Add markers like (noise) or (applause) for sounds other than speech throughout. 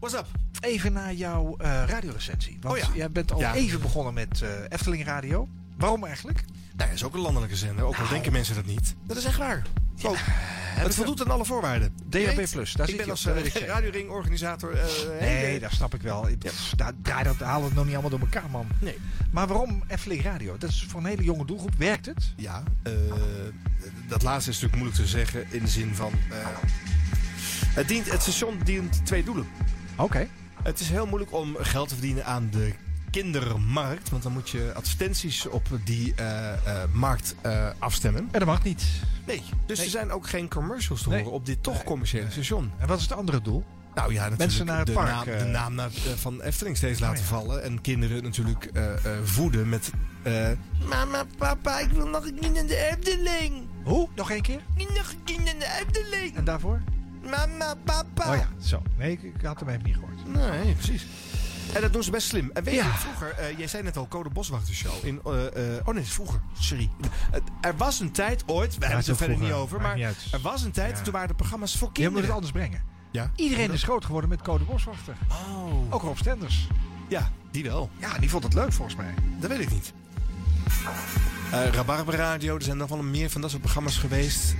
What's up? Even naar jouw eh radiorecensie. Want Oh ja. jij bent al Ja. even begonnen met eh, Efteling Radio. Waarom eigenlijk? Nou, dat is ook een landelijke zender. Ook al Nou. denken mensen dat niet. Dat is echt waar. Het voldoet aan alle voorwaarden. DHB+, Je weet, daar zit ik je ben op, als zeker. radioring-organisator... eh, Nee, dat snap ik wel. Daar, daar dat halen we het nog niet allemaal door elkaar, man. Nee. Maar waarom Efteling Radio? Dat is voor een hele jonge doelgroep. Werkt het? Ja, dat laatste is natuurlijk moeilijk te zeggen in de zin van... het, dient, het station dient twee doelen. Oké. Het is heel moeilijk om geld te verdienen aan de kindermarkt. Want dan moet je advertenties op die eh, eh, markt eh, afstemmen. En dat mag niet. Nee, dus Nee. er zijn ook geen commercials te Nee. horen op dit toch commerciële station. En wat is het andere doel? Nou ja, natuurlijk Mensen naar het de, park, naam, de naam naar, van Efteling steeds laten ja. vallen. En kinderen natuurlijk voeden met... Mama, papa, ik wil nog een kind in de Efteling. Hoe? Nog één keer? Nog een kind in de Efteling. En daarvoor? Mama, papa. Oh ja, zo. Nee, ik, ik had hem even niet gehoord. Nee, precies. En dat doen ze best slim. En weet je, Ja. vroeger, eh, jij zei net al, Code Boswachter Show. In, eh, eh, oh nee, vroeger. Sorry. Er was een tijd ooit, we hebben het er verder niet over, maar niet er was een tijd, Ja. toen waren er programma's voor Je moet kinderen. het anders brengen. Ja? Iedereen is groot geworden met Code Boswachter. Oh. Ook Rob Stenders. Ja, die wel. Ja, die vond het leuk volgens mij. Dat weet ik niet. Rabarber Radio, er zijn nog wel meer van dat soort programma's geweest.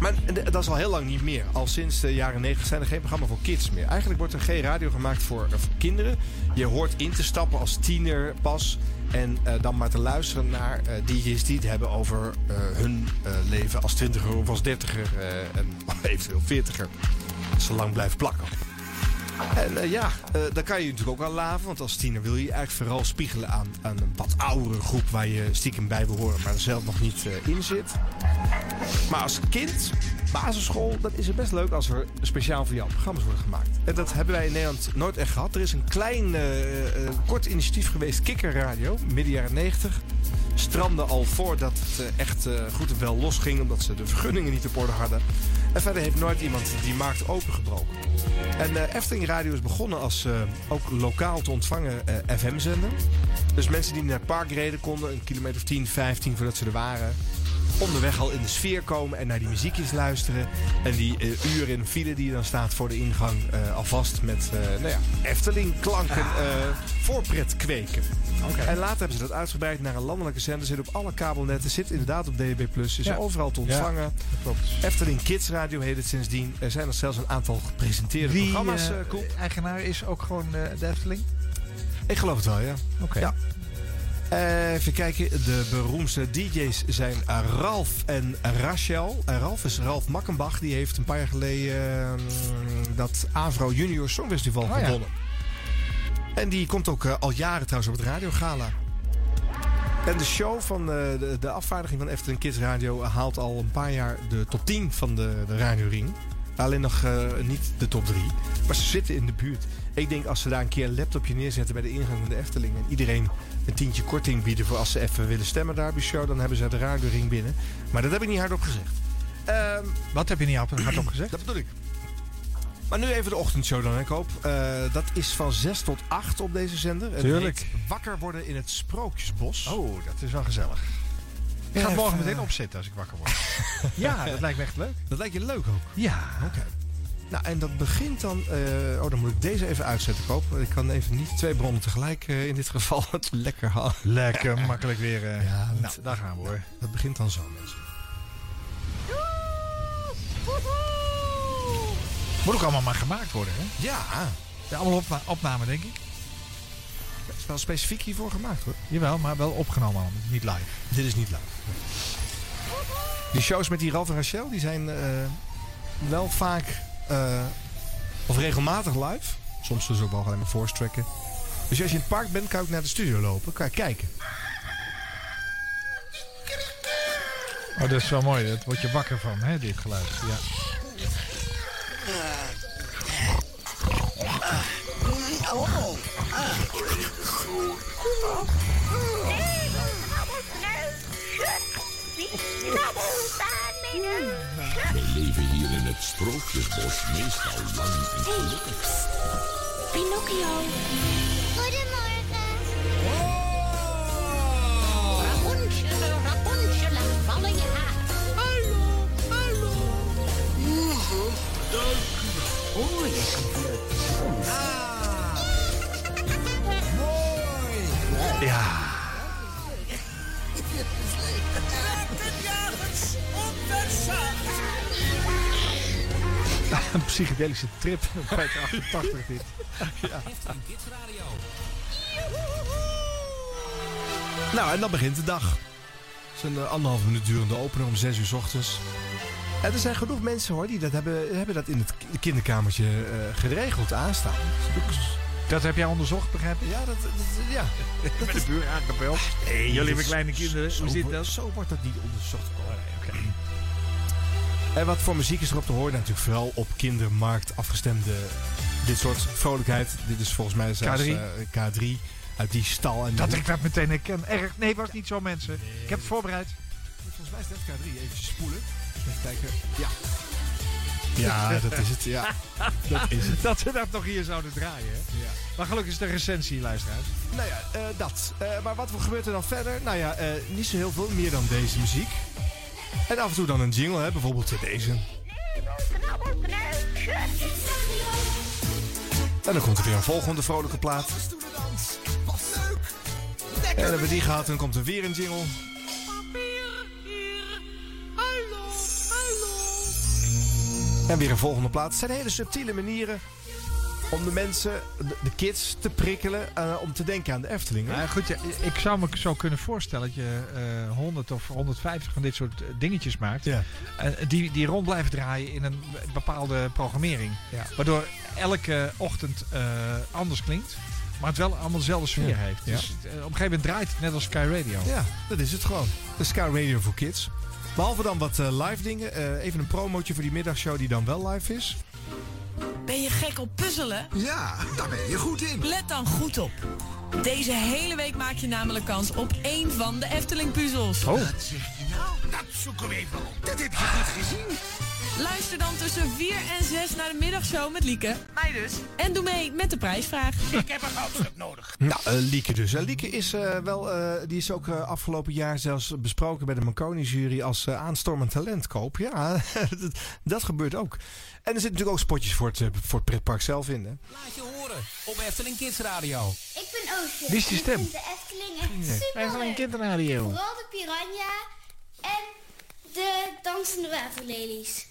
Maar dat is al heel lang niet meer. Al sinds de jaren 90 zijn er geen programma voor kids meer. Eigenlijk wordt er geen radio gemaakt voor, eh, kinderen. Je hoort in te stappen als tiener pas. En eh, dan maar te luisteren naar eh DJ's die het hebben over hun leven als twintiger of als dertiger. en (laughs) eventueel veertiger. Zolang blijft plakken. En eh, ja, eh daar kan je natuurlijk ook aan laven. Want als tiener wil je eigenlijk vooral spiegelen aan, aan een wat oudere groep waar je stiekem bij wil horen, maar er zelf nog niet eh, in zit. Maar als kind, basisschool, dan is het best leuk als er speciaal voor jou programma's worden gemaakt. En dat hebben wij in Nederland nooit echt gehad. Er is een klein, kort initiatief geweest, Kikker Radio, midden jaren 90. Strandde al voordat het echt goed en wel losging, omdat ze de vergunningen niet op orde hadden. En verder heeft nooit iemand die markt opengebroken. En eh Efteling Radio is begonnen als eh, ook lokaal te ontvangen eh, FM-zender. Dus mensen die naar het park reden konden een kilometer of 10, 15 voordat ze er waren. Onderweg al in de sfeer komen en naar die muziekjes luisteren. En die eh, uren in file die dan staat voor de ingang eh, alvast met eh, nou ja, Efteling-klanken eh, voorpret kweken. En later hebben ze dat uitgebreid naar een landelijke zender. Zit op alle kabelnetten, zit inderdaad op DAB+. Is Ja. overal te ontvangen. Klopt. Efteling Kids Radio heet het sindsdien. Er zijn er zelfs een aantal gepresenteerde Wie programma's. Koen. eigenaar is ook gewoon de Efteling? Ik geloof het wel, ja. Oké. Ja. Eh, even kijken. De beroemdste DJ's zijn eh, Ralf en Rachel. En Ralf is Ralf Makkenbach. Die heeft een paar jaar geleden eh, dat Avro Junior Songfestival Oh ja. gewonnen. En die komt ook eh, al jaren trouwens op het radiogala. En de show van eh, de, de afvaardiging van Efteling Kids Radio haalt al een paar jaar de top 10 van de, de radioring. Alleen nog eh, niet de top 3. Maar ze zitten in de buurt. Ik denk als ze daar een keer een laptopje neerzetten bij de ingang van de Efteling. En iedereen een tientje korting bieden voor als ze even willen stemmen daar bij de show. Dan hebben ze de radioring binnen. Maar dat heb ik niet hardop gezegd. Ehm, Wat heb je niet hardop gezegd? dat bedoel ik. Maar nu even de ochtendshow dan, hè, Koop. Eh, dat is van 6 tot 8 op deze zender. En Tuurlijk. Wakker worden in het Sprookjesbos. Oh, dat is wel gezellig. Ik ga het morgen even, meteen eh, opzetten als ik wakker word. (laughs) ja, dat lijkt me echt leuk. Dat lijkt je leuk ook. Ja. Oké. Nou, en dat begint dan... eh, oh, dan moet ik deze even uitzetten, Koop. Ik kan even niet twee bronnen tegelijk eh, in dit geval. (laughs) Het lekker halen. Lekker makkelijk weer. eh. Ja, nou, daar gaan we hoor. Dat begint dan zo, mensen. Moet ook allemaal maar gemaakt worden, hè? Ja, Ja, allemaal opna opname, denk ik. Is wel specifiek hiervoor gemaakt, hoor. Jawel, maar wel opgenomen allemaal, niet live. Dit is niet live. Die shows met die Ralf en Rachel, die zijn eh, wel vaak... eh, of regelmatig live. Soms dus ook wel alleen maar force tracken. Dus als je in het park bent, kan je ook naar de studio lopen. Kan je kijken. Oh, dat is wel mooi. Dat word je wakker van, hè, dit geluid. Ja. We leven hier in het sprookjesbos meestal lang en gelukkig. Pinocchio. Goedemorgen. Rapunzel, Rapunzel, laat vallen je haar. Hallo, hallo. Oh, je Ja. (laughs) Een psychedelische trip (laughs) 88 dit. Ja. Nou, en dan begint de dag. Het is een eh, anderhalf minuut durende openen om 6 uur s ochtends. En er zijn genoeg mensen hoor die dat hebben, hebben dat in het kinderkamertje eh, geregeld aanstaan. Dat heb jij onderzocht, begrijp ik? Ja, dat, dat- ja. Met de buur aangebeld. Hey, jullie hebben kleine kinderen. Zo Hoe zit wordt- dat? Zo wordt dat niet onderzocht. En wat voor muziek is er op te horen? Natuurlijk vooral op kindermarkt afgestemde dit soort vrolijkheid. Dit is volgens mij zelfs K3. eh, K3 uit die stal. En Dat ik dat meteen herken. Erg. Nee, was niet zo, mensen. Ik heb het voorbereid. Volgens mij is dat K3. Even spoelen. Even kijken. Ja. Ja, dat is het. Ja, (laughs) dat is het. Dat we dat nog hier zouden draaien. hè? Ja. Maar gelukkig is de recensie, luisteraars. Nou ja, eh, dat. Eh, maar wat gebeurt er dan verder? Nou ja, eh, niet zo heel veel. Meer dan deze muziek. En af en toe dan een jingle, hè? bijvoorbeeld deze. En dan komt er weer een volgende vrolijke plaat. En hebben we die gehad, en dan komt er weer een jingle. En weer een volgende plaat. Het zijn hele subtiele manieren om de mensen, de, kids, te prikkelen eh, om te denken aan de Efteling. Nou goed, ja, ik zou me zo kunnen voorstellen dat je eh 100 of 150 van dit soort eh, dingetjes maakt. Ja. Die, die rond blijven draaien in een bepaalde programmering. Ja. Waardoor elke ochtend eh, anders klinkt. Maar het wel allemaal dezelfde sfeer Ja. heeft. Ja. Dus eh, op een gegeven moment draait het net als Sky Radio. Ja, dat is het gewoon. De Sky Radio voor Kids. Behalve dan wat eh, live dingen. eh, even een promotje voor die middagshow die dan wel live is. Ben je gek op puzzelen? Ja, daar ben je goed in. Let dan goed op. Deze hele week maak je namelijk kans op één van de Efteling puzzels. Oh, Wat zeg je nou? Dat zoeken we even op. Dat heb je goed gezien. Luister dan tussen 4 en 6 naar de middagshow met Lieke. Mij dus. En doe mee met de prijsvraag. Ik heb een goudstuk nodig. Nou, eh, Lieke dus. Eh, Lieke is eh, wel, eh, die is ook eh, afgelopen jaar zelfs besproken bij de Marconi-jury als eh, aanstormend talentkoop. Ja, (laughs) dat, dat gebeurt ook. En er zitten natuurlijk ook spotjes voor het, voor het pretpark zelf in. Hè? Laat je horen op Efteling Kids Radio. Ik ben Oosje. Wie is die stem? Ik vind de Efteling echt super een leuk. kinderradio. Vooral de piranha en de dansende waterlelies.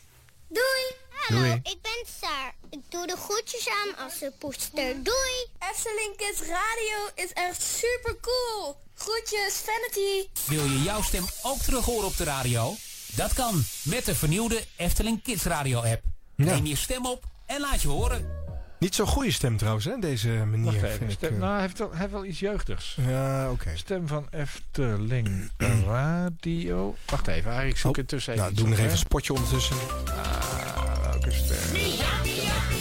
Doei! Hallo, Doei. ik ben Saar. Ik doe de groetjes aan als de poester. Doei! Efteling Kids Radio is echt super cool. Groetjes, Vanity. Wil je jouw stem ook terug horen op de radio? Dat kan met de vernieuwde Efteling Kids Radio app. Ja. Neem je stem op en laat je horen. Niet zo'n goede stem trouwens, hè, deze manier. Even. Stem, eh. nou, hij heeft, wel, hij heeft wel iets jeugdigs. Ja, oké. Stem van Efteling Radio. Wacht even, Arie, ik zoek Oh, intussen even Nou, doe nog even een spotje ondertussen. Ah, welke stem?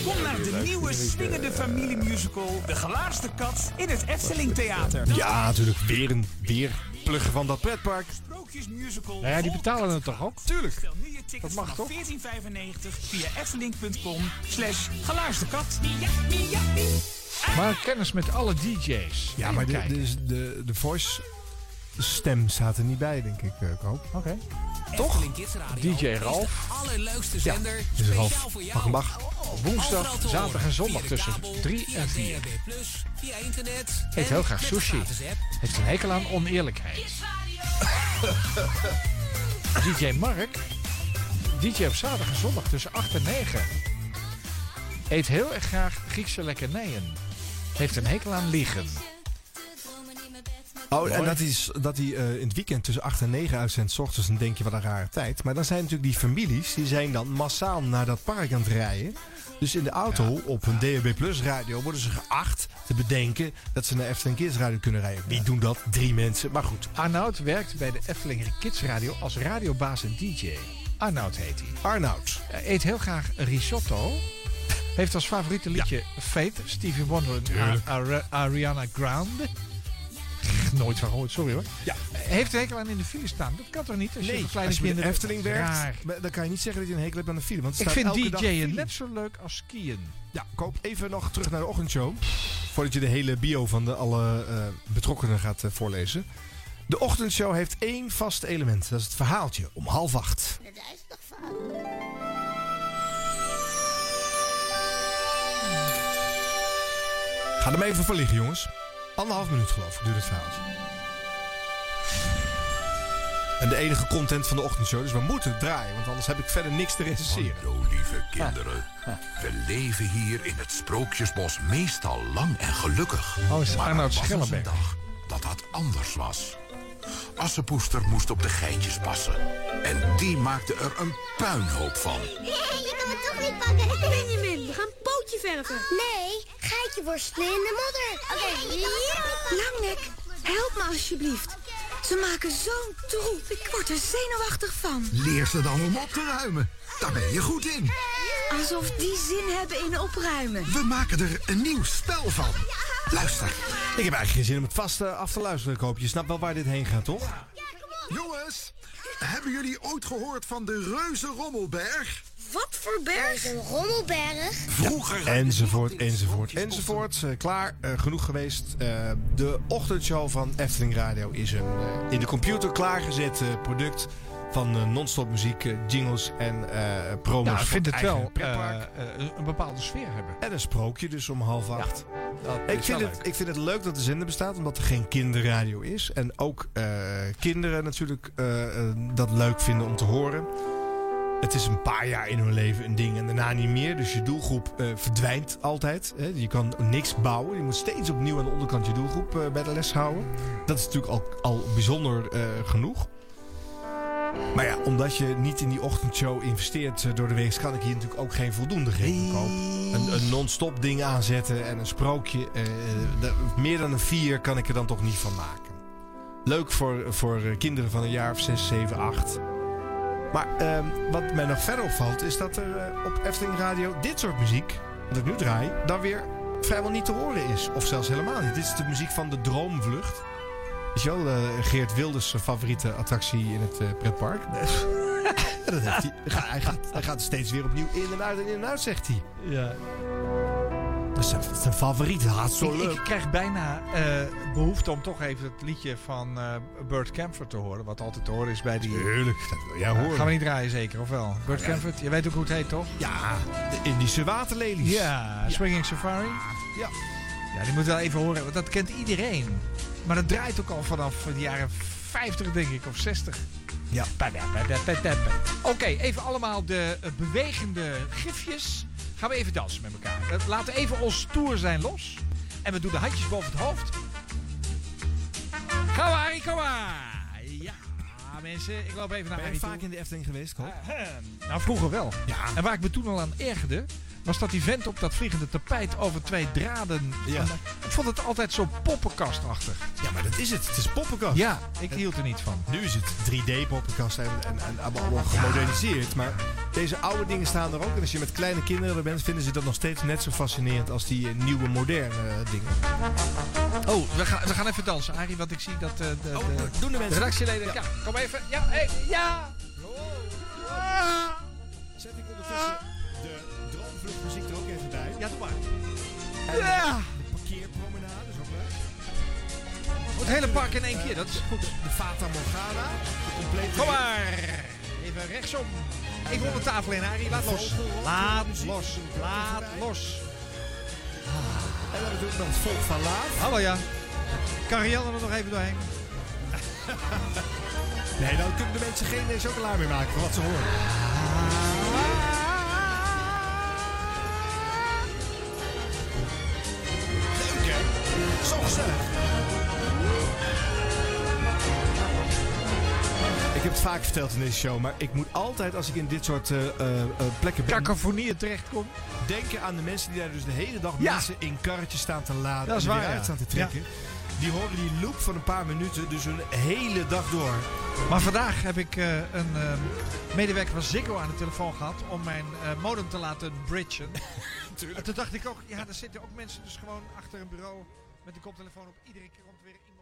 Kom naar de nieuwe swingende familiemusical De Gelaarste Kat in het Efteling Theater. Ja, natuurlijk. Weer een weer pluggen van dat pretpark. Sprookjesmusical. Nou ja, die betalen het toch ook? Tuurlijk. Bestel nu je tickets Dat mag vanaf toch? 14,95 via efteling.com slash gelaarsdekat. Maar kennis met alle DJ's. Ja, maar de, de, de, de voice stem staat er niet bij, denk ik, eh, Koop. Oké. Toch? DJ is Ralf. de allerleukste zender. is speciaal Ralf. voor jou. Mag, mag. Woensdag, zaterdag en zondag tussen kabel, 3 via en 4. DHB+, via internet. Eet heel graag sushi. Heeft een hekel aan oneerlijkheid. (laughs) DJ Mark. DJ op zaterdag en zondag tussen 8 en 9. Eet heel erg graag Griekse lekkernijen. Heeft een hekel aan liegen. Oh, en dat hij, dat hij eh, in het weekend tussen 8 en 9 uitzendt, s ochtends, dan denk je wat een rare tijd. Maar dan zijn natuurlijk die families, die zijn dan massaal naar dat park aan het rijden. Dus in de auto op een DHB Plus radio worden ze geacht te bedenken dat ze naar Efteling Kids radio kunnen rijden. Wie doen dat? Drie mensen. Maar goed, Arnoud werkt bij de Efteling Kids Radio als radiobaas en DJ. Arnoud heet hij. Arnoud. Hij eet heel graag risotto. Heeft als favoriete liedje Faith, Stevie Wonder en Tuurlijk. Ar- Ar- Ariana Grande. Nooit van gehoord, sorry hoor. Ja. Heeft een hekel aan in de file staan. Dat kan toch niet? Als je een kleine als je de Efteling werkt, dan kan je niet zeggen dat je een hekel hebt aan de file. Want het Ik staat vind elke dag DJ'en net zo leuk als skiën. Ja, koop even nog terug naar de ochtendshow. Voordat je de hele bio van de alle eh, betrokkenen gaat eh, voorlezen. De ochtendshow heeft één vast element. Dat is het verhaaltje om half acht. Dat is toch? Ga er maar even voor liggen, jongens. Anderhalf minuut geloof ik duurt het verhaaltje. En de enige content van de ochtendshow. Dus we moeten het draaien. Want anders heb ik verder niks te recenseren. Hallo lieve kinderen. We leven hier in het Sprookjesbos meestal lang en gelukkig. Oh, is maar Arnoud een dag dat dat anders was. Assepoester moest op de geitjes passen. En die maakte er een puinhoop van. Je kan het toch niet pakken. Benjamin, we gaan een pootje verven. Nee, geitje worstelen in de modder. Oké, Langnek, help me alsjeblieft. Ze maken zo'n troep. Ik word er zenuwachtig van. Leer ze dan om op te ruimen. Daar ben je goed in. Alsof die zin hebben in opruimen. We maken er een nieuw spel van. Luister. Ik heb eigenlijk geen zin om het vast eh, af te luisteren. Ik hoop je snapt wel waar dit heen gaat, toch? Jongens, hebben jullie ooit gehoord van de Reuze Rommelberg? Wat voor berg? Een rommelberg. Vroeger... Enzovoort, enzovoort, enzovoort. Eh, klaar, eh, genoeg geweest. Eh, de ochtendshow van Efteling Radio is een in de computer klaargezet product van non-stop muziek, jingles en eh promos. Nou, ik vind het wel eh, eh, een bepaalde sfeer hebben. En een sprookje dus om half acht. Dat Ik vind, het, leuk. ik vind het leuk dat de zender bestaat, omdat er geen kinderradio is. En ook eh, kinderen natuurlijk dat leuk vinden om te horen. Het is een paar jaar in hun leven een ding en daarna niet meer. Dus je doelgroep eh, verdwijnt altijd. Hè. Je kan niks bouwen. Je moet steeds opnieuw aan de onderkant je doelgroep eh, bij de les houden. Dat is natuurlijk al, al bijzonder eh, genoeg. Maar ja, omdat je niet in die ochtendshow investeert door de week, kan ik hier natuurlijk ook geen voldoende rekening kopen. Een, een non-stop ding aanzetten en een sprookje. de- meer dan een vier kan ik er dan toch niet van maken. Leuk voor, voor kinderen van een jaar of 6, 7, 8. Maar ehm, wat mij nog verder opvalt is dat er eh, op Efteling Radio dit soort muziek, wat ik nu draai, dan weer vrijwel niet te horen is. Of zelfs helemaal niet. Dit is de muziek van de Droomvlucht. Je wel, eh, Geert Wilders' favoriete attractie in het eh, pretpark. (laughs) Dat heeft hij. Hij gaat- Hij gaat, hij gaat steeds weer opnieuw in en uit en in en uit, zegt hij. Ja. Dat is zijn, zijn favoriet. Hij gaat zo Ik, leuk. ik krijg bijna eh, behoefte om toch even het liedje van eh Burt Camford te horen. Wat altijd te horen is bij die... Tuurlijk, dat wil jij horen. Gaan we niet draaien zeker, of wel? Burt Camford, je weet ook hoe het heet, toch? Ja, de Indische waterlelies. Ja, Swinging Safari. Ja. Ja, die moet wel even horen, want dat kent iedereen. Maar dat draait ook al vanaf de jaren 50, denk ik, of 60. Ja. Oké, even allemaal de eh, bewegende gifjes. Gaan we even dansen met elkaar. Eh, Laten even ons stoer zijn los. En we doen de handjes boven het hoofd. Gaan we, Harry, kom maar. Ja, mensen, ik loop even naar Ben je Harry vaak toe. in de Efteling geweest, Koop? Nou, vroeger wel. Ja. En waar ik me toen al aan ergerde, was dat die vent op dat vliegende tapijt over twee draden. Ja. Ik vond het altijd zo poppenkastachtig. Ja, maar dat is het. Het is poppenkast. Ja, ik hield er niet van. Nu is het 3D-poppenkast en, en, en allemaal gemoderniseerd. Maar deze oude dingen staan er ook. En als je met kleine kinderen er bent, vinden ze dat nog steeds net zo fascinerend als die eh, nieuwe, moderne eh, dingen. Oh, we gaan, we gaan even dansen, Arie, want ik zie dat eh, de, de, Oh, de, doen de de mensen. redactieleden... Ja. kom even. Ja, hey, ja. Zet ik ondertussen Ja, doe maar. En Ja. de parkeerpromenade is ook leuk. Het hele park in één keer, dat is goed. De Fata Morgana. De complete Kom maar. Even rechtsom. Ik wil de tafel in, Arie. Laat los. Laat los. Laat los. En dan we nog het volk van Laat. Hallo, ja. Kan Rianne er nog even doorheen? (laughs) Nee, dan kunnen de mensen geen eh, chocola meer maken van wat ze horen. Zo gezellig. Ik heb het vaak verteld in deze show, maar ik moet altijd als ik in dit soort eh, eh, eh, plekken ben, Cacophonieën terechtkomt. denken aan de mensen die daar dus de hele dag Ja. mensen in karretjes staan te laden Dat is en waar, weer ja. uit staan te trekken. Die horen die loop van een paar minuten dus een hele dag door. Maar vandaag heb ik eh, een eh, medewerker van Ziggo aan de telefoon gehad om mijn eh, modem te laten bridgen. (laughs) en toen dacht ik ook, ja, er zitten ook mensen dus gewoon achter een bureau met de koptelefoon op. Iedere keer komt weer.